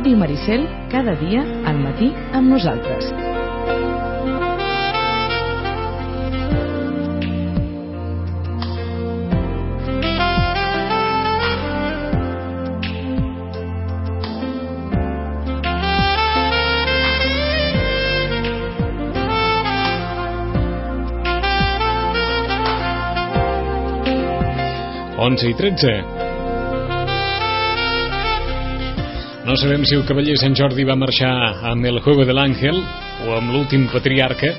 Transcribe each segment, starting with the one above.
Ràdio Maricel, cada dia al matí amb nosaltres. Onze i tretze. No sabem si el cavaller Sant Jordi va marxar amb el Juego de l'Àngel o amb l'últim patriarca,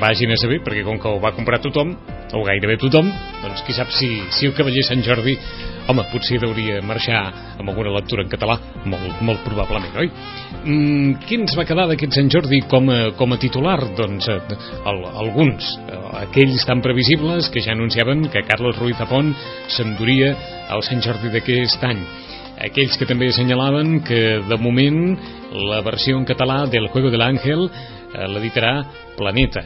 vagin a saber, perquè com que ho va comprar tothom, o gairebé tothom, doncs qui sap si, si el cavaller Sant Jordi, home, potser hauria marxar amb alguna lectura en català, molt, molt probablement, oi? Mm, qui ens va quedar d'aquest Sant Jordi com a, com a titular? Doncs eh, el, alguns, eh, aquells tan previsibles que ja anunciaven que Carlos Ruiz Zafón s'enduria al Sant Jordi d'aquest any aquells que també assenyalaven que de moment la versió en català del Juego de l'Àngel eh, l'editarà Planeta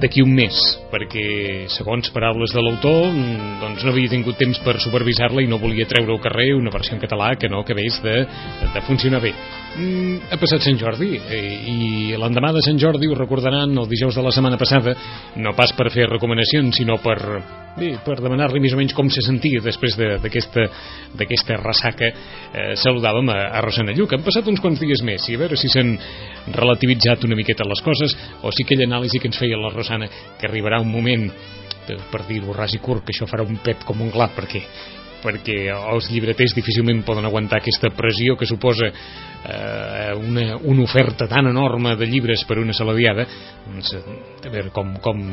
d'aquí un mes, perquè segons paraules de l'autor doncs no havia tingut temps per supervisar-la i no volia treure al carrer una versió en català que no acabés de, de funcionar bé. Mm, ha passat Sant Jordi eh, i l'endemà de Sant Jordi ho recordaran el dijous de la setmana passada no pas per fer recomanacions sinó per, bé, per demanar-li més o menys com se sentia després d'aquesta ressaca eh, saludàvem a, a Rosana Lluc han passat uns quants dies més i a veure si s'han relativitzat una miqueta les coses o si aquella anàlisi que ens feia la Rosana que arribarà un moment per dir-ho ras i curt que això farà un pet com un glat perquè perquè els llibreters difícilment poden aguantar aquesta pressió que suposa eh, una, una oferta tan enorme de llibres per una sola diada doncs, a veure com, com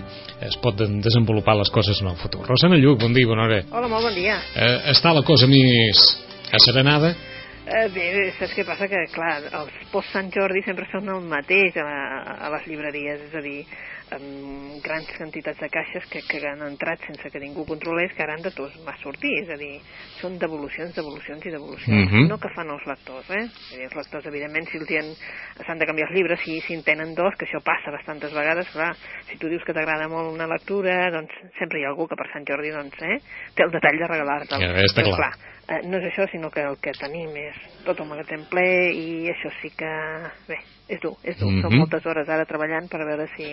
es pot desenvolupar les coses en el futur. Rosana Lluc, bon dia, bona hora. Hola, molt bon dia. Eh, està la cosa més asserenada Eh, bé, saps què passa? Que, clar, els post Sant Jordi sempre són el mateix a, la, a les llibreries, és a dir, amb grans quantitats de caixes que, que han entrat sense que ningú controlés, que ara han de tots va sortir, és a dir, són devolucions, devolucions i devolucions, Mhm. uh -huh. no que fan els lectors, eh? Dir, els lectors, evidentment, si s'han de canviar els llibres, si, si en tenen dos, que això passa bastantes vegades, clar, si tu dius que t'agrada molt una lectura, doncs sempre hi ha algú que per Sant Jordi, doncs, eh, té el detall de regalar-te'l. Ja, està Però, clar. Eh, no és això, sinó que el que tenim és tot el magatzem ple i això sí que, bé, és dur, és dur. Mhm. Són moltes hores ara treballant per veure si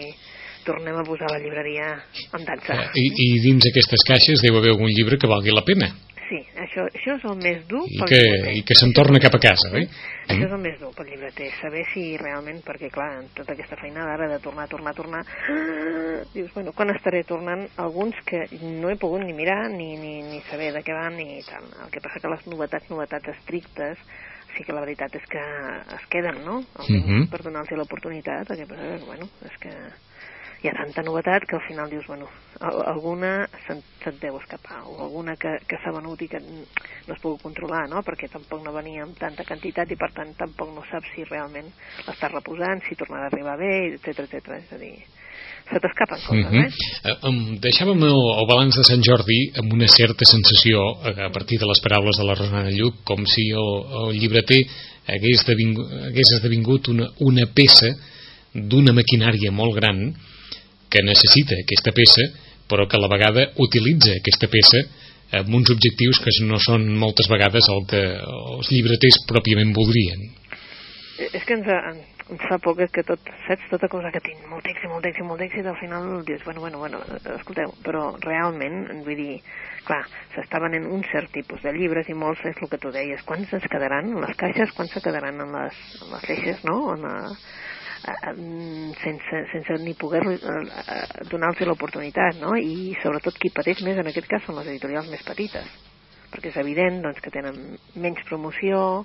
tornem a posar la llibreria en dansa. eh, i, i dins aquestes caixes deu haver algun llibre que valgui la pena Sí, això, això és el més dur i que, llibreter. i que se'n torna cap a casa, oi? Això és el més dur pel llibreter, saber si realment, perquè clar, en tota aquesta feinada ara de tornar, tornar, tornar, dius, bueno, quan estaré tornant alguns que no he pogut ni mirar ni, ni, ni saber de què van ni tal. El que passa que les novetats, novetats estrictes, sí que la veritat és que es queden, no? Almenys Mhm. per donar-los l'oportunitat, el que passa que, bueno, és que hi ha tanta novetat que al final dius, bueno, al- alguna se't, se't deu escapar, o alguna que, que s'ha venut i que no es pugui controlar, no?, perquè tampoc no venia amb tanta quantitat i per tant tampoc no saps si realment l'estàs reposant, si tornarà a arribar bé, etc etc. És a dir, se t'escapen coses, Mhm. eh? Eh, em deixàvem el, el balanç de Sant Jordi amb una certa sensació eh, a partir de les paraules de la Rosana Lluc com si el, el llibreter hagués, hagués esdevingut una, una peça d'una maquinària molt gran que necessita aquesta peça però que a la vegada utilitza aquesta peça amb uns objectius que no són moltes vegades el que els llibreters pròpiament voldrien És que ens, en- ens fa por que, que tot, saps, tota cosa que tinc molt èxit, molt èxit, molt èxit, al final dius, bueno, bueno, bueno, escolteu, però realment, vull dir, clar, s'està venent un cert tipus de llibres i molts és el que tu deies, quants es quedaran les caixes, quants se quedaran en les, en les eixes, no?, en la, sense, sense ni poder eh, eh, donar-los l'oportunitat, no? I sobretot qui pateix més en aquest cas són les editorials més petites, perquè és evident doncs, que tenen menys promoció,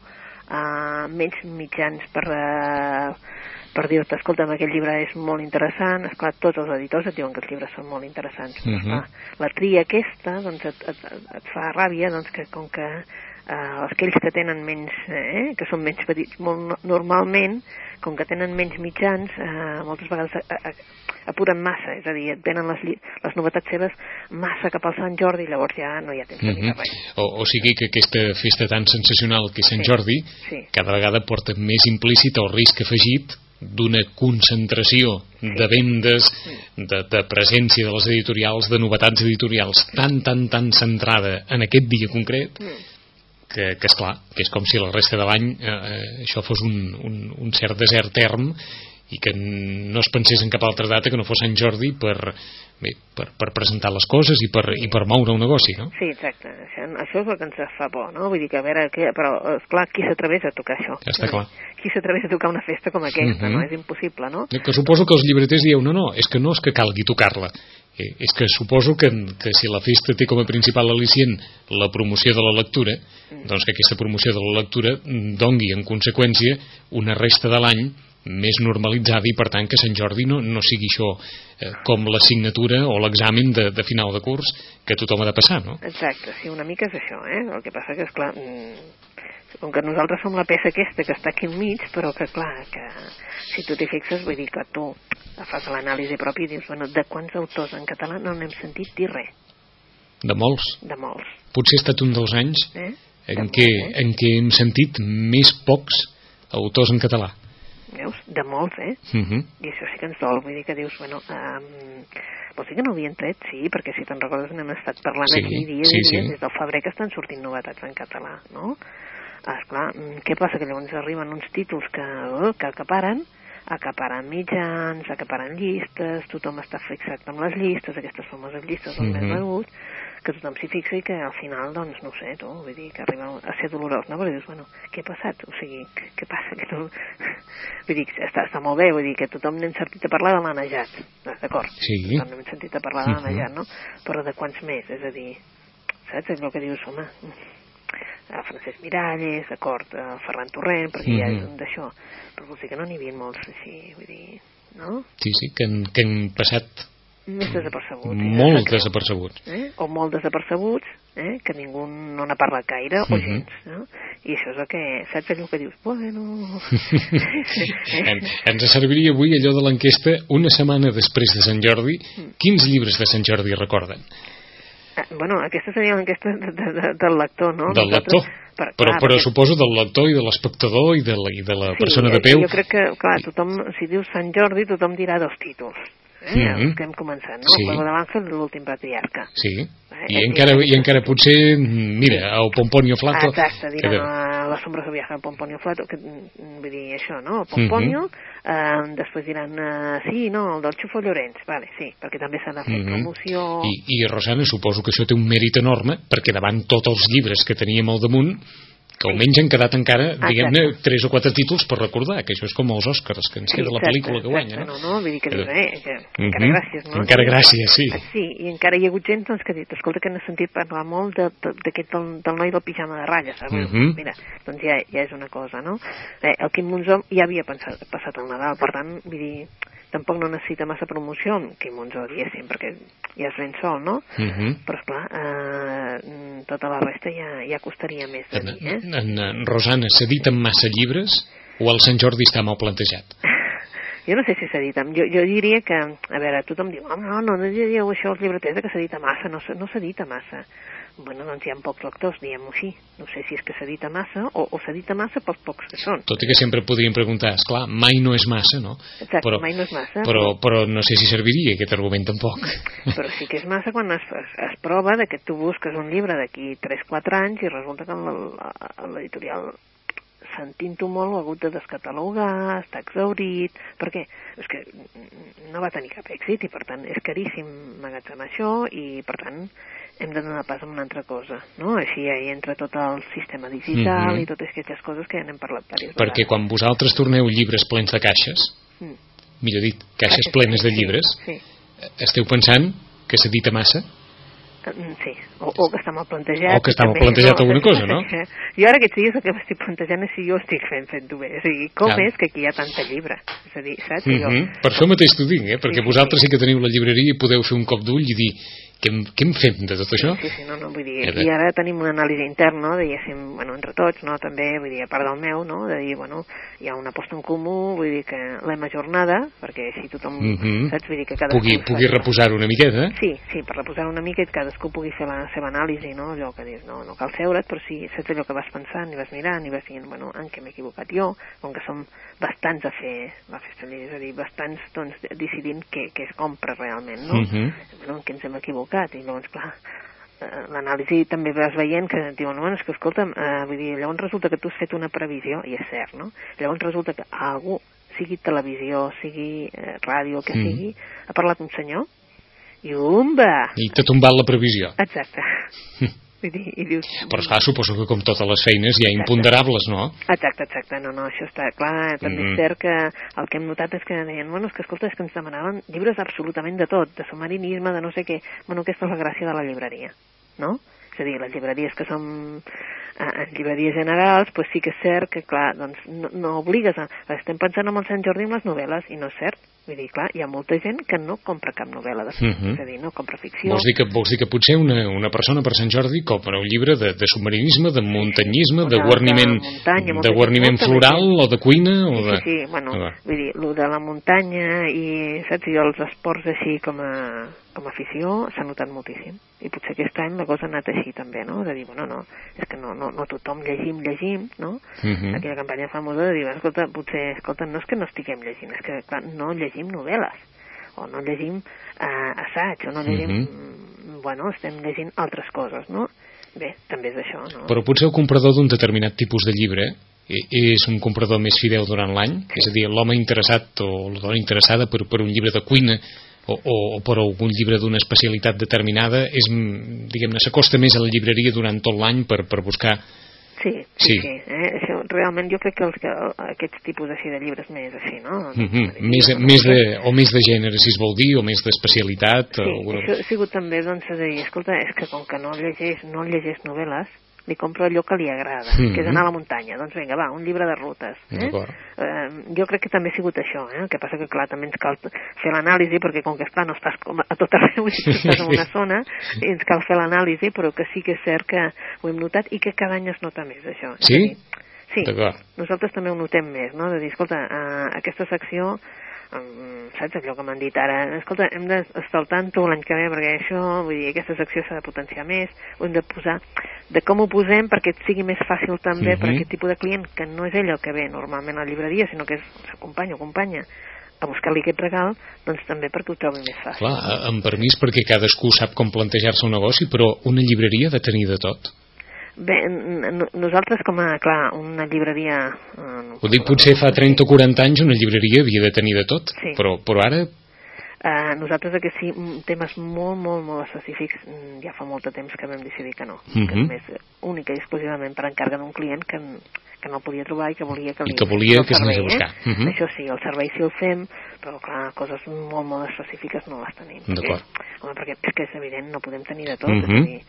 uh, menys mitjans per, uh, per dir-te, escolta, aquest llibre és molt interessant, esclar, tots els editors et diuen que els llibres són molt interessants, però, Mhm. esclar, la tria aquesta doncs, et, et, et fa ràbia doncs, que com que uh, aquells que tenen menys, eh, que són menys petits, molt no- normalment, com que tenen menys mitjans, eh, moltes vegades a, a, apuren massa, és a dir, et venen les, les novetats seves massa cap al Sant Jordi i llavors ja no hi ha temps de Mhm. mirar res. o, o sigui que aquesta festa tan sensacional que és Sant Sí, Jordi sí. cada vegada porta més implícit el risc afegit d'una concentració de vendes, de, de presència de les editorials, de novetats editorials tan, tan, tan centrada en aquest dia concret Mm. Que, que és clar, que és com si la resta de l'any eh, eh, això fos un, un, un cert desert term i que no es pensés en cap altra data que no fos Sant Jordi per, bé, per, per presentar les coses i per, i per moure un negoci, no? Sí, exacte. Això, això és el que ens fa por, no? Vull dir que a veure, que, però esclar, qui s'atreveix a tocar això? Ja està clar. Qui s'atreveix a tocar una festa com aquesta, Mhm. no? És impossible, no? Que suposo que els llibreters dieu, no, no, és que no és que calgui tocar-la, eh, és que suposo que, que si la festa té com a principal al·licient la promoció de la lectura, doncs que aquesta promoció de la lectura mm, dongui en conseqüència una resta de l'any més normalitzada i per tant que Sant Jordi no, no sigui això eh, com l'assignatura o l'examen de, de final de curs que tothom ha de passar, no? Exacte, sí, una mica és això, eh? El que passa que, esclar, mm, com que nosaltres som la peça aquesta que està aquí enmig, però que, clar, que si tu t'hi fixes, vull dir que tu fas l'anàlisi propi i dius, bueno, de quants autors en català no n'hem sentit dir res, De molts. de molts, Potser ha estat un dels anys eh? en De què, eh? en què hem sentit més pocs autors en català. Veus? De molts, eh? Uh -huh. I això sí que ens dol, vull dir que dius, bueno, um, vols dir que no havien tret? Sí, perquè si te'n recordes n'hem estat parlant Sí, aquí dies sí, i dies, sí. des del febrer que estan sortint novetats en català, no? Esclar, mm, què passa? Que llavors arriben uns títols que, uh, que acaparen, acaparen mitjans, acaparen llistes, tothom està fixat amb les llistes, aquestes famoses llistes dels més Mhm. venuts, que tothom s'hi fixa i que al final, doncs, no sé, tu, vull dir, que arriba a ser dolorós, no? Perquè dius, bueno, què ha passat? O sigui, què, passa? Que no... vull dir, està, està molt bé, vull dir que tothom n'hem sentit a parlar de l'anejat, d'acord? Sí. Tothom n'hem sentit a parlar de l'anejat, no? Però de quants més? És a dir, saps? El que dius, home, a Francesc Miralles, d'acord, a Ferran Torrent, perquè ja és Mhm. un d'això, però vols dir que no n'hi havia molts així, vull dir, no? Sí, sí, que han, que han passat Més desapercebuts. sí, molt greu. desapercebuts. eh? o molt desapercebuts, eh? que ningú no n'ha parlat gaire, o Mhm. gens, no? I això és el que, saps allò que dius, bueno... En, ens serviria avui allò de l'enquesta una setmana després de Sant Jordi quins llibres de Sant Jordi recorden? Ah, bueno, aquesta seria l'enquesta de, de, de, del lector, no? del Nosaltres- lector Per, però, clar, però perquè- suposo del lector i de l'espectador i de la, i de la persona de eh, peu Jo crec que, clar, tothom, si dius Sant Jordi, tothom dirà dos títols. Eh? Mhm. Els que hem començat, no? Sí. El Juego de l'Àngel i l'últim patriarca. sí, Eh, i eh, encara, i- i encara potser mira, el Pomponio Flato Exacte, que diran de- a la sombra que viaja el Pomponio Flato, que mm, vull dir això, no? El Pomponio, eh, després diran, eh, sí, no, el del Xufo Llorenç, vale, sí, perquè també s'ha de fer Mhm. promoció... I, i Rosana, suposo que això té un mèrit enorme perquè davant tots els llibres que teníem al damunt que almenys han quedat encara, diguem-ne, tres o quatre títols per recordar, que això és com els Oscars, que ens queda la pel·lícula que guanya, exacte, no? no? no? Vull dir que dius, eh, que encara gràcies, no? Encara gràcies, sí. Ah, Sí, i encara hi ha hagut gent doncs, que ha dit, escolta, que n'he sentit parlar molt de- de- d'aquest del, del noi del pijama de ratlles, saps? Mhm. Mira, doncs ja, ja és una cosa, no? Eh, el Quim Monzó ja havia pensat, passat el Nadal, per tant, vull dir, tampoc no necessita massa promoció, Quim Monzó, diguéssim, perquè ja es ven sol, no? Mhm. Però, esclar, eh, tota la resta ja, ja costaria més de En, dir, eh? en, en Rosana, s'editen massa llibres o el Sant Jordi està mal plantejat? Jo no sé si s'edita. Jo, jo diria que, a veure, tothom diu, oh, no, no, no diríeu això als llibreters que s'edita massa, no, no s'edita massa. Bueno, doncs hi ha pocs lectors, diguem-ho així. No sé si és que s'edita massa o, o s'edita massa pels pocs que són. Tot i que sempre podríem preguntar, és clar, mai no és massa, no? Exacte, mai no és massa. Però, però no sé si serviria aquest argument tampoc. Però sí que és massa quan es, es, es prova de que tu busques un llibre d'aquí 3-4 anys i resulta que l'editorial sentint-ho molt ho ha hagut de descatalogar, està exaurit, perquè és que no va tenir cap èxit i per tant és caríssim magatzemar això i per tant hem de donar pas a una altra cosa, no? Així ja hi entra tot el sistema digital Mhm. i totes aquestes coses que ja n'hem parlat diverses Perquè quan vosaltres torneu llibres plens de caixes, Mm. millor dit, caixes plenes de Sí, llibres, Sí, esteu pensant que s'edita massa? Mm, Sí, o, o que està mal plantejat. O que està mal també, plantejat alguna cosa, no? Jo ara aquests dies el que m'estic plantejant és si jo estic fent fent-ho bé. O sigui, com Clar. és que aquí hi ha tanta llibre? És a dir, saps? Mm Jo, -hmm. Per això mateix t'ho dic, eh? perquè Sí, sí, vosaltres sí. sí que teniu la llibreria i podeu fer un cop d'ull i dir què, què en fem de tot això? Sí, sí, no, no, vull dir, Eh, i ara tenim una anàlisi interna, no, diguéssim, bueno, entre tots, no, també, vull dir, a part del meu, no, de dir, bueno, hi ha una aposta en comú, vull dir que l'hem ajornada, perquè així tothom, Mhm. saps, vull dir que cadascú... Pugui, pugui faci- reposar una miqueta? Sí, sí, per reposar una mica i cadascú pugui fer la seva anàlisi, no? Allò que dius, no, no cal seure't, però sí, saps allò que vas pensant i vas mirant i vas dient, bueno, en què m'he equivocat jo, com que som bastants a fer la festa és a dir, bastants, doncs, decidint què, què es compra realment, no? Mhm. Bueno, en què ens hem equivocat, i llavors, clar, eh, l'anàlisi també vas veient que et diuen, bueno, és que escolta'm, eh, vull dir, llavors resulta que tu has fet una previsió, i és cert, no? Llavors resulta que algú, sigui televisió, sigui eh, ràdio, el que Mm. sigui, ha parlat un senyor, i umba! I t'ha tombat la previsió. Exacte. Vull dir, i dius... Però esclar, suposo que com totes les feines hi ha Exacte. imponderables, no? Exacte, exacte, no, no, això està clar, també Mhm. és cert que el que hem notat és que deien, bueno, és que escolta, és que ens demanaven llibres absolutament de tot, de submarinisme, de no sé què, bueno, aquesta és la gràcia de la llibreria, no? És a dir, les llibreries que són eh, en llibreries generals, doncs sí que és cert que, clar, doncs no, no obligues a... Estem pensant en el Sant Jordi amb les novel·les, i no és cert. Vull dir, clar, hi ha molta gent que no compra cap novel·la de Mhm. és a dir, no compra ficció. Vols dir que, vols dir que potser una, una persona per Sant Jordi compra un llibre de, de submarinisme, de muntanyisme, O de guarniment, de muntanya, de guarniment molta floral o de cuina o Sí, de... sí, sí, bueno, Ah, vull dir, el de la muntanya i, saps, i els esports així com a, com a afició s'ha notat moltíssim. I potser aquest any la cosa ha anat així també, no? De dir, bueno, no, és que no, no, no tothom llegim, llegim, no? Mhm. Aquella campanya famosa de dir, escolta, potser, escolta, no és que no estiguem llegint, és que, clar, no llegim novel·les, o no llegim eh, assaig, o no llegim... Mhm. mm, Bueno, estem llegint altres coses, no? Bé, també és això, no? Però potser el comprador d'un determinat tipus de llibre i- és un comprador més fidel durant l'any, és a dir, l'home interessat o la dona interessada per, per un llibre de cuina o, o, o per algun llibre d'una especialitat determinada és, mm, diguem-ne, s'acosta més a la llibreria durant tot l'any per, per buscar Sí, Sí. sí, eh? Això, realment jo crec que, els, que aquests tipus així de llibres més així, no? mm -hmm, més, més de, o més de gènere, si es vol dir, o més d'especialitat Sí, o alguna... això ha sigut també, doncs, a dir, escolta, és que com que no llegeix, no llegeix novel·les, li compro allò que li agrada, Mhm. que és anar a la muntanya. Doncs vinga, va, un llibre de rutes. Eh? Eh, jo crec que també ha sigut això, eh? el que passa que, clar, també ens cal fer l'anàlisi, perquè com que, esclar, no estàs com a tot arreu, i tu estàs en una zona, i ens cal fer l'anàlisi, però que sí que és cert que ho hem notat i que cada any es nota més, això. Sí? Sí, nosaltres també ho notem més, no? De dir, escolta, uh, aquesta secció, um, saps allò que m'han dit ara? Escolta, hem d'estar al tanto l'any que ve perquè això, vull dir, aquesta secció s'ha de potenciar més, ho hem de posar, de com ho posem perquè et sigui més fàcil també per Mhm. aquest tipus de client, que no és ell el que ve normalment a la llibreria, sinó que és company o companya a buscar-li aquest regal, doncs també perquè ho trobi més fàcil. Clar, eh, amb permís perquè cadascú sap com plantejar-se un negoci, però una llibreria ha de tenir de tot. Bé, nosaltres com a, clar, una llibreria... Eh, Ho dic, potser fa 30 o 40 anys una llibreria havia de tenir de tot, Sí. però, però ara Uh, nosaltres aquests sí, temes molt, molt, molt específics mm, ja fa molt de temps que vam decidir que no, que Mhm. només eh, única i exclusivament per encàrrega d'un client que, que no el podia trobar i que volia que li I que volia que s'anés a servei, buscar. Eh? Mhm. Això sí, el servei sí el fem, però clar, coses molt, molt específiques no les tenim. D'acord. Perquè, home, perquè és que és evident, no podem tenir de tot, Mhm. és a dir,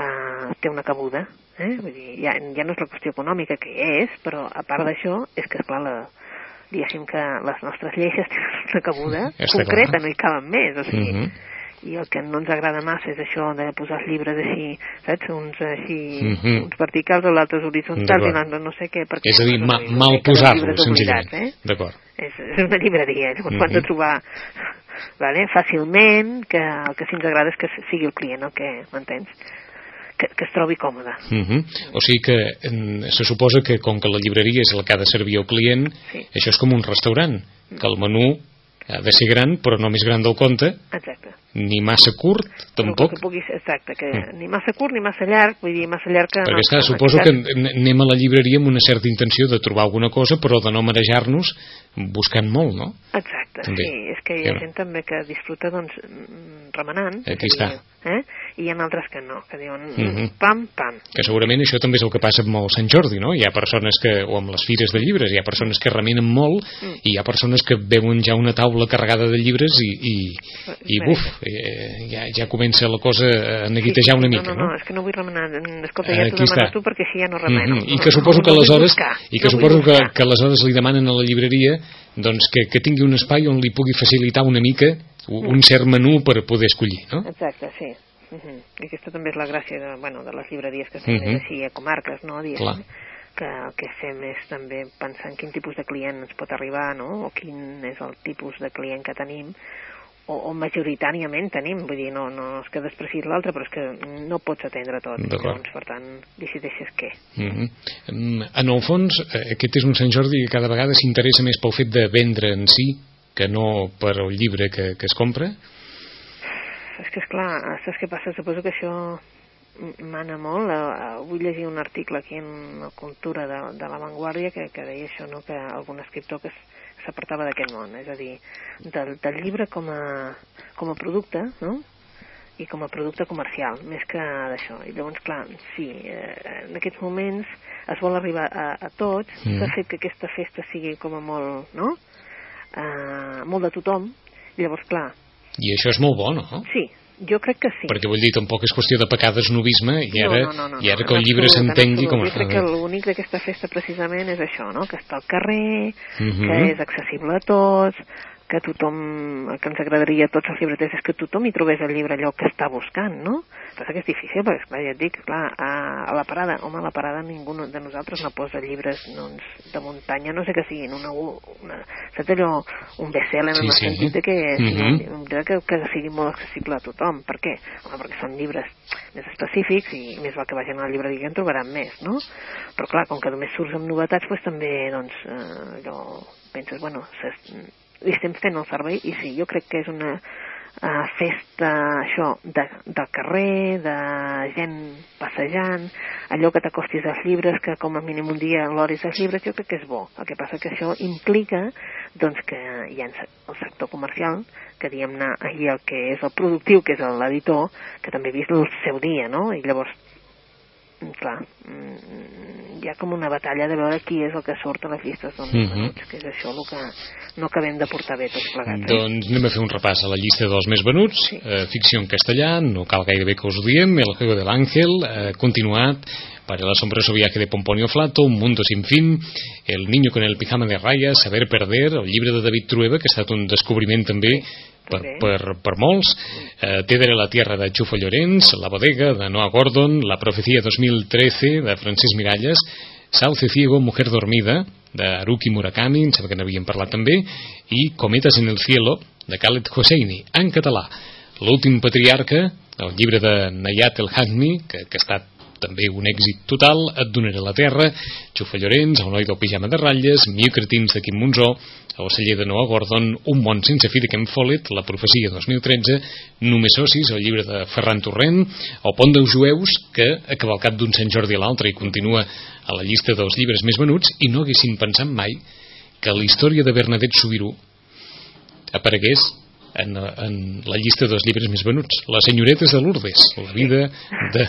uh, té una cabuda, eh? Vull dir, ja, ja no és la qüestió econòmica que és, però a part d'això, és que esclar, la, diguéssim que les nostres lleixes tenen una cabuda concreta, clar. no hi caben més, o sigui, Mhm. I el que no ens agrada massa és això de posar els llibres així, saps, uns així, Mhm. uns verticals o l'altres horitzontals i l'altre no sé què, perquè és a dir, ma, mal biblioteca de posar-lo, llibres senzillament. Eh? D'acord. És, és una llibreria, llavors ho hem de trobar vale, fàcilment, que el que sí ens agrada és que sigui el client el que, m'entens? Que, que es trobi còmode. Mhm. O sigui que mm, se suposa que com que la llibreria és la que ha de servir al client, Sí. això és com un restaurant, que el menú ha de ser gran, però no més gran del compte, Exacte. ni massa curt, tampoc. Que pugui ser, exacte, que Mm. ni massa curt ni massa llarg, vull dir, massa llarg que... Perquè, no, esclar, suposo que anem a la llibreria amb una certa intenció de trobar alguna cosa, però de no marejar-nos buscant molt, no? Exacte, També. sí, és que hi ha Ja. gent també que disfruta doncs mm, remenant, Aquí està. diu, eh? i hi ha altres que no, que diuen Mhm. pam, pam. Que segurament això també és el que passa amb el Sant Jordi, no? Hi ha persones que, o amb les fires de llibres, hi ha persones que remenen molt Mm. i hi ha persones que veuen ja una taula carregada de llibres i, i, i buf, eh, ja, ja comença la cosa a neguitejar una mica, no, no, no, és que no vull remenar, escolta, Eh, ja t'ho demanes tu perquè així ja no remeno. Mhm, I No, que suposo no, que aleshores buscar, i que no suposo que, que aleshores li demanen a la llibreria doncs que, que tingui un espai on li pugui facilitar una mica un cert menú per poder escollir, no? Exacte, sí. Uh -huh. I aquesta també és la gràcia de, bueno, de les llibreries que estem Mhm. més així a comarques, no? Diguem, Clar. Que el que fem és també pensar en quin tipus de client ens pot arribar, no? O quin és el tipus de client que tenim, o, o majoritàriament tenim, vull dir, no, no és que despreciïs l'altre, però és que no pots atendre tot. Llavors, per tant, decideixes què. Mm -hmm. En el fons, eh, aquest és un Sant Jordi que cada vegada s'interessa més pel fet de vendre en si que no per el llibre que, que es compra. És que, esclar, saps què passa? Suposo que això mana molt. Uh, vull llegir un article aquí en la cultura de, de la Vanguardia que, que deia això, no? que algun escriptor que s'apartava d'aquest món, és a dir, del, del llibre com a, com a producte, no? i com a producte comercial, més que d'això. I llavors, clar, sí, eh, en aquests moments es vol arribar a, a tots, mm. s'ha fet que aquesta festa sigui com a molt, no?, eh, molt de tothom, i llavors, clar... I això és molt bo, no? Sí, jo crec que sí. Perquè vull dir, tampoc és qüestió de pecar desnovisme i ara, no, no, no, i ara que el llibre s'entengui com... Jo crec que l'únic d'aquesta festa precisament és això, no? que està al carrer, uh -huh. que és accessible a tots, que tothom, el que ens agradaria a tots els llibreters és que tothom hi trobés el llibre allò que està buscant, no? Però que és difícil, perquè, esclar, ja et dic, clar, a, a la parada, home, a la parada ningú de nosaltres no posa llibres doncs, de muntanya, no sé que siguin una, una saps allò, un best-seller sí, en el sí. sentit de que, -huh. sí, que, que sigui molt accessible a tothom. Per què? Home, perquè són llibres més específics i més val que vagin a la llibreria en trobaran més, no? Però clar, com que només surts amb novetats, doncs també, doncs, eh, allò, penses, bueno, li estem fent el servei i sí, jo crec que és una uh, festa això de, del carrer, de gent passejant, allò que t'acostis als llibres, que com a mínim un dia l'oris als llibres, jo crec que és bo. El que passa que això implica doncs, que hi ha el sector comercial, que diguem-ne, el que és el productiu, que és l'editor, que també ha vist el seu dia, no? I llavors clar, mm, hi ha com una batalla de veure qui és el que surt a les llistes dels més venuts, mhm. que és això el que no acabem de portar bé tots plegats. Eh? Doncs anem a fer un repàs a la llista dels més venuts, sí. eh, ficció en castellà, no cal gairebé que us ho diem, El juego del ángel, eh, continuat, para el asombroso viaje de Pomponio Flato, Un mundo sin fin, El niño con el pijama de rayas, Saber perder, el llibre de David Trueba, que ha estat un descobriment també per, per, per molts. Eh, Tedre la tierra de Xufo Llorenç La bodega de Noah Gordon La profecía 2013 de Francis Miralles Sauce ciego, mujer dormida de Haruki Murakami, em sembla que n'havíem parlat també i Cometes en el cielo de Khaled Hosseini, en català. L'últim patriarca el llibre de Nayat El Hagmi que, que ha estat també un èxit total, Et donaré la terra, Xufa Llorenç, El noi del pijama de ratlles, Mil cretins de Quim Monzó, El celler de Noah Gordon, Un món sense fi de Ken Follett, La profecia 2013, Només socis, el llibre de Ferran Torrent, El pont dels jueus, que ha cavalcat d'un Sant Jordi a l'altre i continua a la llista dels llibres més venuts, i no haguessin pensat mai que la història de Bernadette Subirú aparegués en, en la llista dels llibres més venuts Les senyoretes de Lourdes la vida de,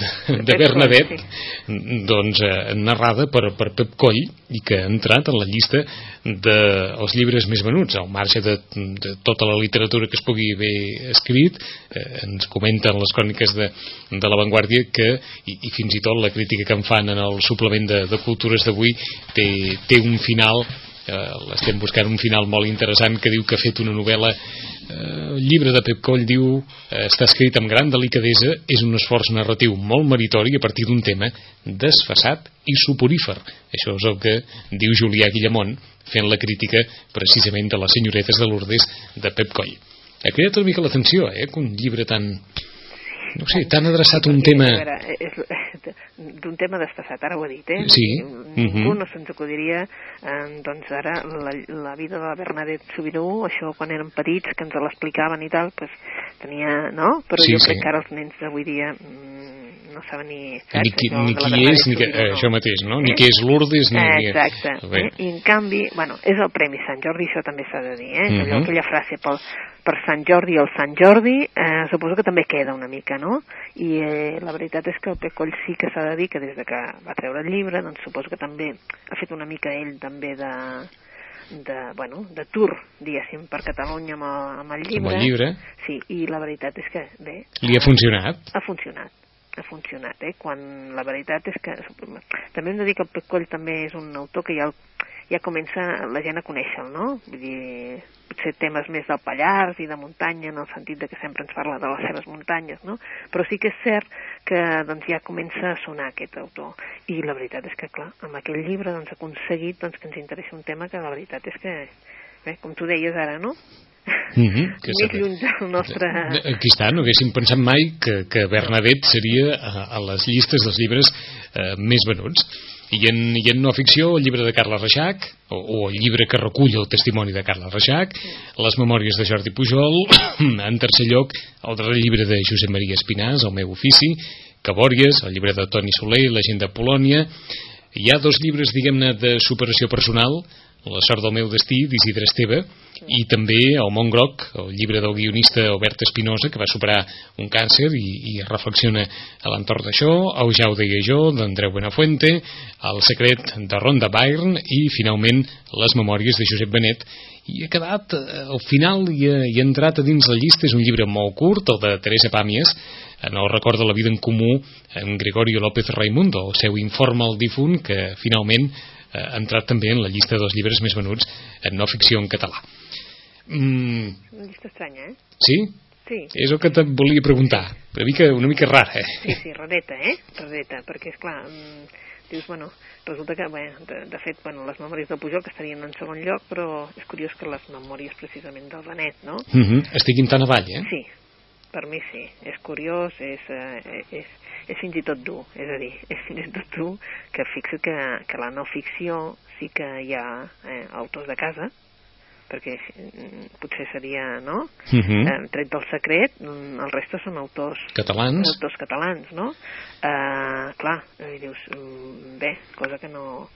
de, de Bernadette doncs eh, narrada per, per Pep Coll i que ha entrat en la llista dels llibres més venuts. Al marge de, de tota la literatura que es pugui haver escrit eh, ens comenten les cròniques de, de la Vanguardia que i, i fins i tot la crítica que en fan en el suplement de, de cultures d'avui té, té un final eh, l'estem buscant un final molt interessant que diu que ha fet una novel·la eh, el llibre de Pep Coll diu eh, està escrit amb gran delicadesa és un esforç narratiu molt meritori a partir d'un tema desfassat i suporífer això és el que diu Julià Guillamont fent la crítica precisament de les senyoretes de Lourdes de Pep Coll. Ha creat una mica l'atenció eh, que un llibre tan no sé, t'han adreçat un tema... D'un tema desfassat, ara ho he dit, eh? Sí. Ningú uh -huh. no se'ns acudiria, eh, doncs ara, la, la vida de la Bernadette Subirú, això quan érem petits, que ens l'explicaven i tal, pues, tenia, no? Però sí, jo sí. crec que ara els nens d'avui dia mm, no saben ni... Saps, ni qui, ni qui és, ni que, eh, això mateix, no? Ni qui és Lourdes, ni... Exacte. Ni... Eh? I en canvi, bueno, és el Premi Sant Jordi, això també s'ha de dir, eh? Uh -huh. aquella frase pel, per Sant Jordi el Sant Jordi, eh, suposo que també queda una mica, no? I eh, la veritat és que el Pecoll sí que s'ha de dir que des de que va treure el llibre, doncs suposo que també ha fet una mica ell també de, de, bueno, de tour, diguéssim, per Catalunya amb el, amb el llibre. Amb el llibre. Sí, i la veritat és que, bé... Li ha funcionat? Ha funcionat ha funcionat, eh? quan la veritat és que també hem de dir que el Pecoll també és un autor que ja, ja comença la gent a conèixer no? Vull dir, potser temes més del Pallars i de muntanya, en el sentit de que sempre ens parla de les seves muntanyes, no? Però sí que és cert que doncs, ja comença a sonar aquest autor. I la veritat és que, clar, amb aquell llibre doncs, ha aconseguit doncs, que ens interessi un tema que la veritat és que, bé, com tu deies ara, no? Mm -hmm, que més lluny del nostre... Aquí està, no haguéssim pensat mai que, que Bernadette seria a, a les llistes dels llibres eh, més venuts. I en, i en no ficció el llibre de Carla Reixac o, o el llibre que recull el testimoni de Carla Reixac les memòries de Jordi Pujol en tercer lloc el darrer llibre de Josep Maria Espinàs El meu ofici Cabòries, el llibre de Toni Soler, La gent de Polònia. Hi ha dos llibres, diguem-ne, de superació personal, La sort del meu destí, d'Isidre Esteve, i també El món groc, el llibre del guionista Albert Espinosa, que va superar un càncer i, i reflexiona a l'entorn d'això, El ja ho deia jo, d'Andreu Benafuente, El secret de Ronda Byrne i, finalment, Les memòries de Josep Benet, i ha quedat eh, al final i ha, i ha entrat a dins la llista. És un llibre molt curt, el de Teresa Pàmies. En el record de la vida en comú en Gregorio López Raimundo. El seu informe al difunt que finalment eh, ha entrat també en la llista dels llibres més venuts en no ficció en català mm. una llista estranya, eh? Sí? Sí. És el que te volia preguntar. Una mica, una mica rara, eh? Sí, sí, rareta, eh? Rareta, perquè, és clar, mm, dius, bueno, resulta que, bé, de, de fet, bueno, les memòries del Pujol que estarien en segon lloc, però és curiós que les memòries precisament del Benet, no? Uh -huh. Estiguin tan avall, eh? Sí, per mi sí. És curiós, és, eh, és, és fins i tot dur, és a dir, és fins i tot dur que fixa't que, que la no ficció sí que hi ha eh, autors de casa, perquè mm, potser seria, no? Uh Mhm. -huh. eh, tret del secret, mm, el reste són autors catalans, autors catalans, no? Eh, clar, i dius, mm, bé, cosa que no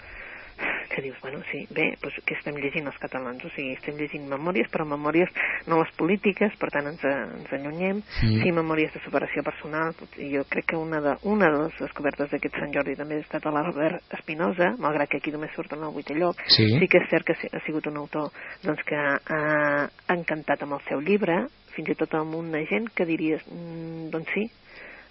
que dius, bueno, sí, bé, doncs què estem llegint els catalans? O sigui, estem llegint memòries, però memòries no les polítiques, per tant ens, ens allunyem, Mm. sí, memòries de superació personal, i jo crec que una de, una de les descobertes d'aquest Sant Jordi també ha estat l'Albert Espinosa, malgrat que aquí només surt en el vuitè lloc, Sí. sí que és cert que ha sigut un autor doncs, que ha, encantat amb el seu llibre, fins i tot amb una gent que diries, mm, doncs sí,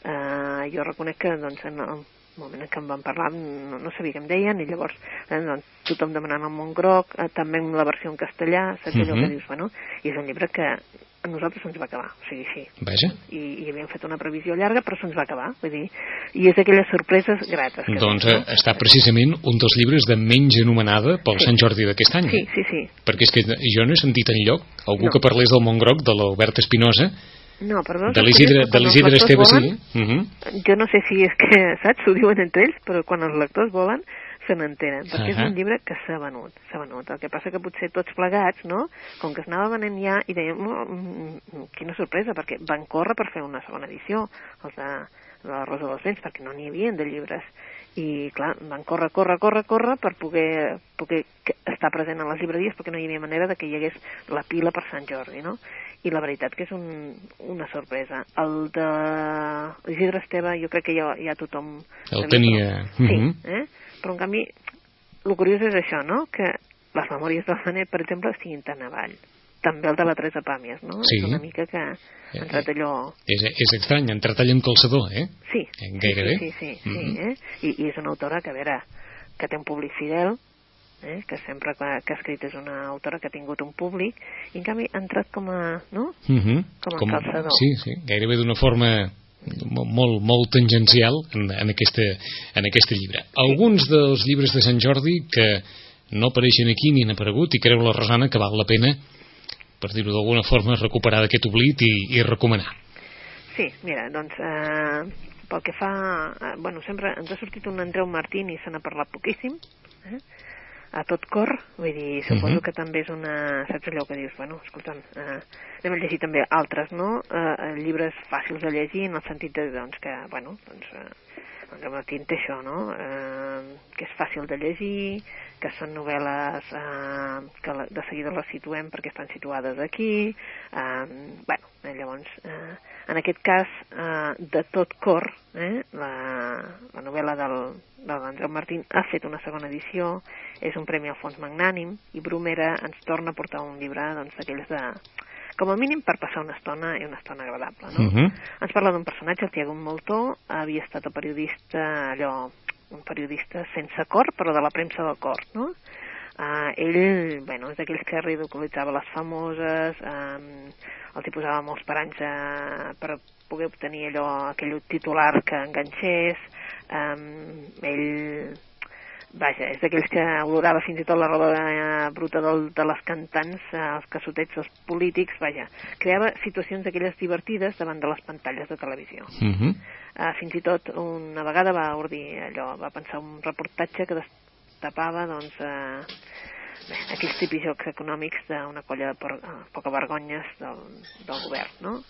uh, jo reconec que doncs, en el moment en què em van parlar no, no sabia què em deien i llavors eh, doncs, tothom demanant el món groc eh, també amb la versió en castellà saps allò Mhm. que dius, bueno, i és un llibre que a nosaltres se'ns va acabar, o sigui, sí Vaja. i, i havíem fet una previsió llarga però se'ns va acabar, vull dir i és d'aquelles sorpreses grates que Doncs eh, està precisament un dels llibres de menys anomenada pel Sí. Sant Jordi d'aquest any. sí, sí, sí Perquè és que jo no he sentit enlloc algú No. que parlés del Montgroc, de l'Albert Espinosa, no, perdó, de l'Isidre Esteve, sí. Uh -huh. jo no sé si és que, saps, ho diuen entre ells, però quan els lectors volen se n'entenen, perquè és Ahà. un llibre que s'ha venut, s'ha venut. El que passa que potser tots plegats, no?, com que es anava venent ja, i dèiem, oh, mm, mm, quina sorpresa, perquè van córrer per fer una segona edició, els de, de la Rosa dels Vents, perquè no n'hi havia de llibres. I, clar, van córrer, córrer, córrer, córrer per poder, poder estar present a les llibreries, perquè no hi havia manera de que hi hagués la pila per Sant Jordi, no? I la veritat que és un, una sorpresa. El de Isidre Esteve jo crec que ja, ja tothom... El tenia, Però, sí, mhm. eh? però en canvi, el curiós és això, no?, que les memòries del Manet, per exemple, estiguin tan avall. També el de la Teresa Pàmies, no? Sí. És una mica que ha entrat allò... És, és estrany, ha entrat allà amb calçador, eh? Sí, Eh, sí, gairebé. sí, sí, sí, Mhm. sí eh? I, I és una autora que, a veure, que té un públic fidel, eh? que sempre que, que ha escrit és una autora que ha tingut un públic, i en canvi ha entrat com a... no? Uh -huh. Com a calçador. Sí, sí, gairebé d'una forma mo- molt, molt tangencial en, en, aquesta, en aquesta llibre. Alguns dels llibres de Sant Jordi que no apareixen aquí ni han aparegut i creu la Rosana que val la pena per dir-ho d'alguna forma recuperar d'aquest oblit i, i recomanar Sí, mira, doncs eh, pel que fa... Eh, bueno, sempre ens ha sortit un Andreu Martín i se n'ha parlat poquíssim, eh? A tot cor, vull dir, suposo Mhm. que també és una... Saps allò que dius? Bueno, escolta'm, eh, anem a llegir també altres, no? Eh, eh, llibres fàcils de llegir en el sentit de, doncs, que, bueno, doncs... Eh, Andreu Martín té això, no? Eh, que és fàcil de llegir, que són novel·les eh, que la, de seguida les situem perquè estan situades aquí. Eh, bueno, eh, llavors, eh, en aquest cas, eh, de tot cor, eh, la, la novel·la del, l'Andreu Martín ha fet una segona edició, és un premi al fons magnànim, i Brumera ens torna a portar un llibre doncs, d'aquells de com a mínim per passar una estona i una estona agradable, no? uh -huh. Ens parla d'un personatge, el Tiago Moltó, havia estat el periodista, allò, un periodista sense cor, però de la premsa del cor, no? Uh, ell, bueno, és d'aquells que ridiculitzava les famoses, um, els hi posava molts paranys uh, per poder obtenir allò, aquell titular que enganxés, um, ell vaja, és d'aquells que olorava fins i tot la roba eh, bruta del, de les cantants, eh, els cassotets dels polítics, vaja, creava situacions d'aquelles divertides davant de les pantalles de televisió. Uh -huh. Eh, fins i tot una vegada va ordir allò, va pensar un reportatge que destapava doncs, eh, bé, aquells típics jocs econòmics d'una colla de por, eh, poca vergonyes del, del govern, no?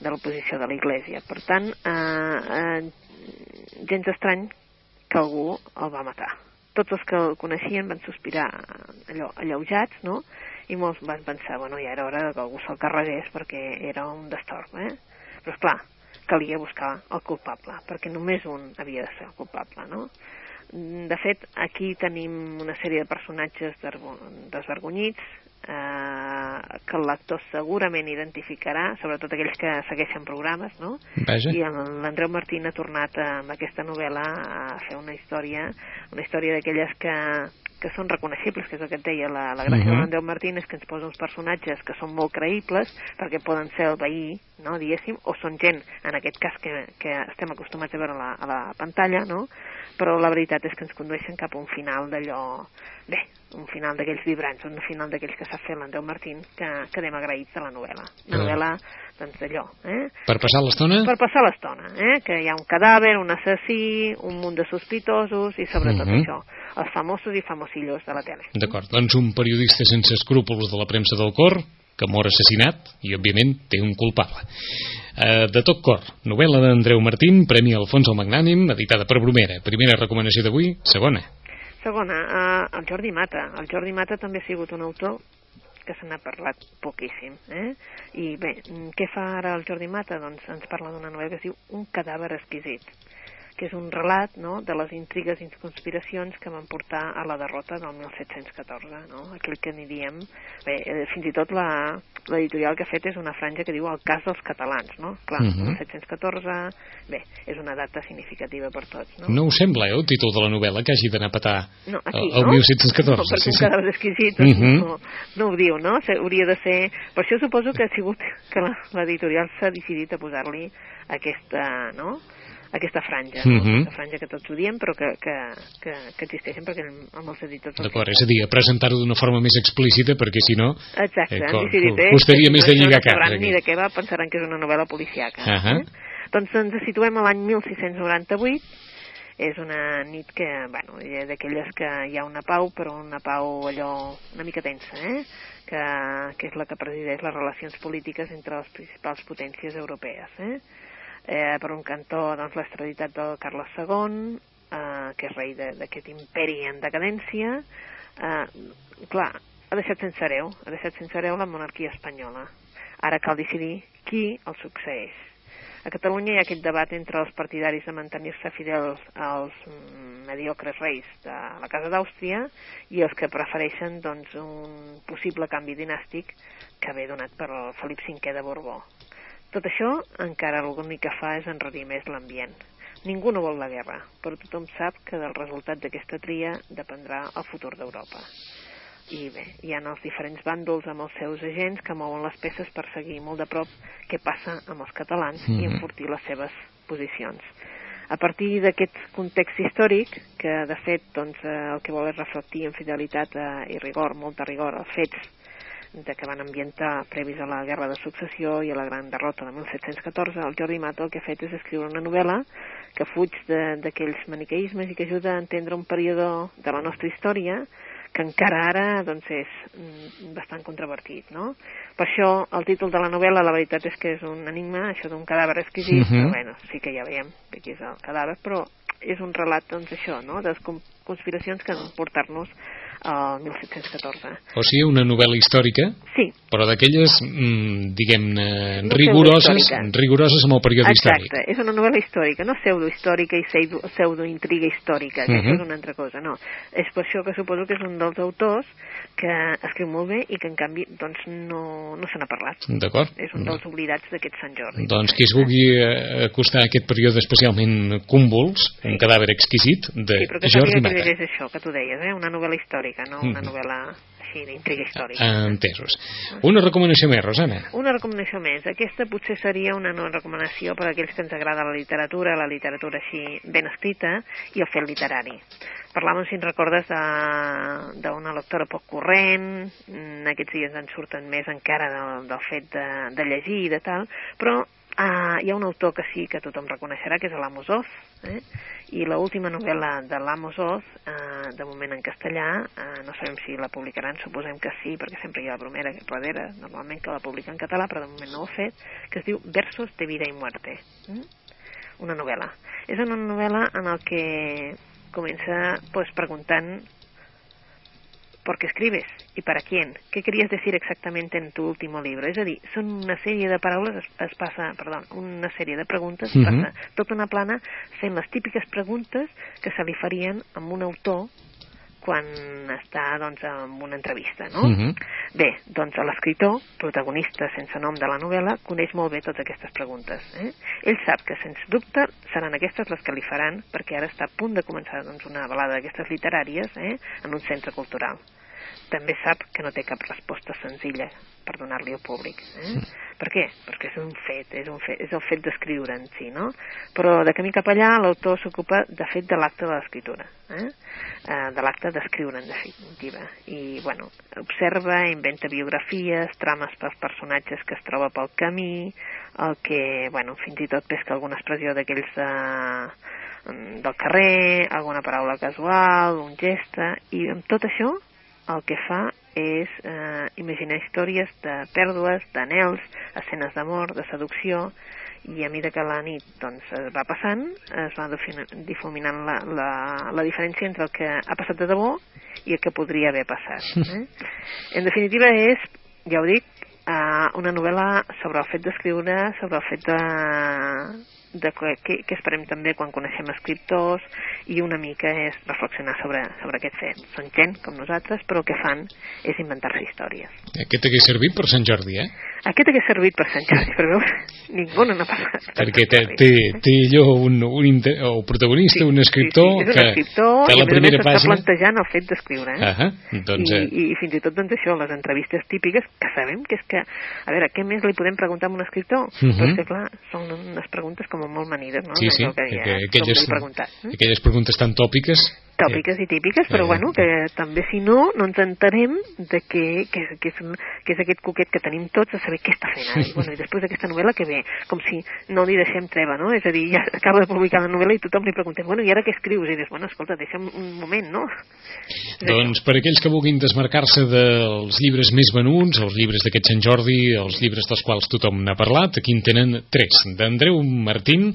De l'oposició de l'Iglésia. Per tant, eh, eh, gens estrany que algú el va matar. Tots els que el coneixien van sospirar allò, alleujats, no? I molts van pensar, bueno, ja era hora que algú se'l carregués perquè era un destorb, eh? Però, és clar, calia buscar el culpable, perquè només un havia de ser el culpable, no? De fet, aquí tenim una sèrie de personatges desvergonyits, eh, que el lector segurament identificarà, sobretot aquells que segueixen programes, no? Vaja. I l'Andreu Martín ha tornat eh, amb aquesta novel·la a fer una història, una història d'aquelles que, que són reconeixibles, que és el que et deia, la, la gràcia uh -huh. de Mhm. l'Andreu Martín és que ens posa uns personatges que són molt creïbles, perquè poden ser el veí, no, diguéssim, o són gent, en aquest cas que, que estem acostumats a veure a la, a la pantalla, no? però la veritat és que ens condueixen cap a un final d'allò, bé, un final d'aquells vibrants, un final d'aquells que s'ha fet l'Andreu Martín, que quedem agraïts de la novel·la. Ah. novel·la, doncs, d'allò, eh? Per passar l'estona? per passar l'estona, eh? que hi ha un cadàver, un assassí, un munt de sospitosos i sobretot Mhm. això, els famosos i famosillos de la tele. D'acord, doncs un periodista sense escrúpols de la premsa del cor, que mor assassinat i, òbviament, té un culpable. Uh, de tot cor, novel·la d'Andreu Martín, Premi Alfonso Magnànim, editada per Bromera. Primera recomanació d'avui, segona. Segona, eh, el Jordi Mata. El Jordi Mata també ha sigut un autor que se n'ha parlat poquíssim. Eh? I bé, mm, què fa ara el Jordi Mata? Doncs ens parla d'una novel·la que es diu Un cadàver exquisit que és un relat no, de les intrigues i conspiracions que van portar a la derrota del 1714, no? aquell que n'hi diem... Bé, eh, fins i tot la- l'editorial que ha fet és una franja que diu el cas dels catalans, no? Clar, Mhm. 1714, bé, és una data significativa per tots, no? No us sembla, eh, el títol de la novel·la que hagi d'anar a petar No, aquí, el, el no? 1714? No, perquè sí, un sí. cadàver exquisit doncs, Mhm. no, no ho diu, no? Hauria de ser... Per això suposo que ha sigut que la- l'editorial s'ha decidit a posar-li aquesta, no? Aquesta franja, no? Mhm. aquesta franja que tots odiem però que, que, que, que existeixen perquè amb els editors... D'acord, és a dir, a presentar-ho d'una forma més explícita perquè si no... Exacte, eh, han co- decidit, eh? costaria més no, de lligar no caps, aquí. ni de què va, pensaran que és una novel·la policiaca. Ahà. eh? Doncs ens situem a l'any 1698, és una nit que, bueno, d'aquelles que hi ha una pau, però una pau allò una mica tensa, eh? que, que és la que presideix les relacions polítiques entre les principals potències europees. Eh? Eh, per un cantó, doncs, l'estraditat del Carles II, eh, que és rei d'aquest imperi en decadència. Eh, clar, ha deixat sense hereu, ha deixat sense hereu la monarquia espanyola. Ara cal decidir qui el succeeix. A Catalunya hi ha aquest debat entre els partidaris de mantenir-se fidels als mediocres reis de la Casa d'Àustria i els que prefereixen doncs, un possible canvi dinàstic que ve donat per el Felip V de Borbó. Tot això encara l'únic que fa és enrarir més l'ambient. Ningú no vol la guerra, però tothom sap que del resultat d'aquesta tria dependrà el futur d'Europa. I bé, hi ha els diferents bàndols amb els seus agents que mouen les peces per seguir molt de prop què passa amb els catalans i Mhm. enfortir les seves posicions. A partir d'aquest context històric, que de fet doncs, eh, el que vol és reflectir amb fidelitat eh, i rigor, molta rigor, els fets de que van ambientar previs a la Guerra de Successió i a la gran derrota de 1714, el Jordi Mato el que ha fet és escriure una novel·la que fuig de- d'aquells maniqueismes i que ajuda a entendre un període de la nostra història que encara ara doncs, és mm, bastant controvertit, no? Per això el títol de la novel·la, la veritat és que és un enigma, això d'un cadàver exquisit, Mhm. però bueno, sí que ja veiem que aquí és el cadàver, però és un relat, doncs, això, no?, de conspiracions que han portar-nos al 1714. O sigui, una novel·la històrica, Sí, però d'aquelles, mm, diguem-ne, rigoroses, rigoroses amb el període Exacte, històric. és una novel·la històrica, no pseudohistòrica i pseudo- pseudointriga històrica, que Mhm. això és una altra cosa, no. És per això que suposo que és un dels autors que escriu molt bé i que en canvi doncs, no, no se n'ha parlat. D'acord? És un dels oblidats d'aquest Sant Jordi. Doncs qui es vulgui eh, acostar a aquest període especialment cúmbols, un cadàver exquisit, de Sí, però que Jordi Mata. llegeix això que tu deies, eh? una novel·la històrica, no una Mhm. novel·la així d'intriga històrica. Entesos. Una recomanació més, Rosana. Una recomanació més. Aquesta potser seria una no recomanació per a aquells que ens agrada la literatura, la literatura així ben escrita i el fet literari. Parlàvem, si en recordes, de- d'una lectora poc corrent, mm, aquests dies en surten més encara del, del fet de, de llegir i de tal, però uh, hi ha un autor que sí que tothom reconeixerà, que és l'Amos Oz, eh? i l'última novel·la de l'Amos Oz, eh, de moment en castellà, eh, no sabem si la publicaran, suposem que sí, perquè sempre hi ha la bromera darrere, normalment que la publica en català, però de moment no ho ha fet, que es diu Versos de vida i muerte. Mm? una novel·la? És una novel·la en el que comença pues, preguntant ¿por qué escribes? ¿Y para quién? ¿Qué querías decir exactamente en tu último libro? És a dir, són una sèrie de paraules, es, es passa, perdó, una sèrie de preguntes, es Mhm. passa tota una plana fent les típiques preguntes que se li farien a un autor quan està doncs, en una entrevista, no? Mhm. Bé, doncs l'escriptor, protagonista sense nom de la novel·la, coneix molt bé totes aquestes preguntes. Eh? Ell sap que, sens dubte, seran aquestes les que li faran, perquè ara està a punt de començar doncs, una balada d'aquestes literàries eh? en un centre cultural. També sap que no té cap resposta senzilla per donar-li al públic. Eh? Per què? Perquè és un fet, és, un fet, és el fet d'escriure en si, no? Però de camí cap allà l'autor s'ocupa, de fet, de l'acte de l'escriptura, eh? eh? de l'acte d'escriure, en definitiva. I, bueno, observa, inventa biografies, trames pels personatges que es troba pel camí, el que, bueno, fins i tot pesca alguna expressió d'aquells de, del carrer, alguna paraula casual, un geste, i amb tot això el que fa és eh, imaginar històries de pèrdues, d'anels, escenes d'amor, de seducció, i a mesura que la nit doncs, es va passant, es va difuminant la, la, la diferència entre el que ha passat de debò i el que podria haver passat. Eh? En definitiva és, ja ho dic, eh, una novel·la sobre el fet d'escriure, sobre el fet de, de que, que, que esperem també quan coneixem escriptors i una mica és reflexionar sobre, sobre aquest fet. Són gent com nosaltres, però el que fan és inventar-se històries. Aquest hagués servit per Sant Jordi, eh? Aquest hagués servit per Sant Jordi, però veus, ningú no n'ha per Perquè té, té, té allò un, un inter, o protagonista, un escriptor, sí, sí, és un que, escriptor que i la a més a primera més està pàgina... plantejant el fet d'escriure eh? Ah doncs, I, eh, i, i fins i tot doncs això, les entrevistes típiques que sabem que és que, a veure, què més li podem preguntar a un escriptor? Mhm. però és que clar, són unes preguntes com molt manides no? sí, sí, que que, aquelles, aquelles preguntes tan tòpiques... tòpiques i típiques, però Eh. bueno, que també si no, no ens entenem de què, és- què, és, què és aquest coquet que tenim tots de saber què està fent ara. I, bueno, i després d'aquesta novel·la que ve, com si no li deixem treva, no? És a dir, ja acaba de publicar la novel·la i tothom li preguntem, bueno, i ara què escrius? I dius, bueno, escolta, deixa'm un moment, no? Doncs per aquells que vulguin desmarcar-se dels llibres més venuts, els llibres d'aquest Sant Jordi, els llibres dels quals tothom n'ha parlat, aquí en tenen tres. D'Andreu Martín,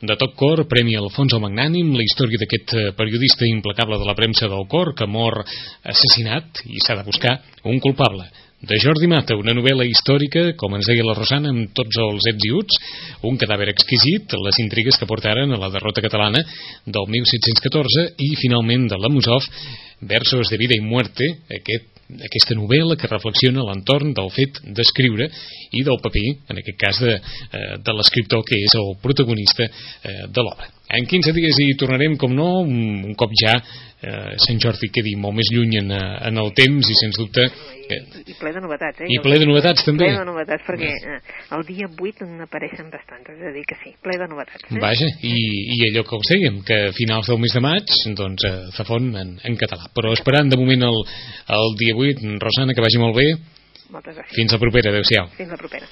de tot cor, Premi Alfonso Magnànim, la història d'aquest periodista implacable de la premsa del cor que mor assassinat i s'ha de buscar un culpable. De Jordi Mata, una novel·la històrica, com ens deia la Rosana, amb tots els ets i uts, un cadàver exquisit, les intrigues que portaren a la derrota catalana del 1714 i, finalment, de la Musov, Versos de vida i muerte, aquest, aquesta novel·la que reflexiona l'entorn del fet d'escriure i del paper, en aquest cas, de, eh, de l'escriptor que és el protagonista eh, de l'obra. En 15 dies hi tornarem, com no, un, un cop ja eh, Sant Jordi quedi molt més lluny en, eh, en el temps i, sens dubte, eh, I ple de novetats, eh? i ple de novetats també. Ple de novetats, perquè eh, el dia 8 n'apareixen bastantes, és a dir que sí, ple de novetats. Eh? Vaja, i, i allò que us dèiem, que a finals del mes de maig, doncs, eh, Zafón en, en català. Però esperant de moment el, el dia 8, Rosana, que vagi molt bé. Moltes gràcies. Fins la propera, adeu-siau. Fins la propera.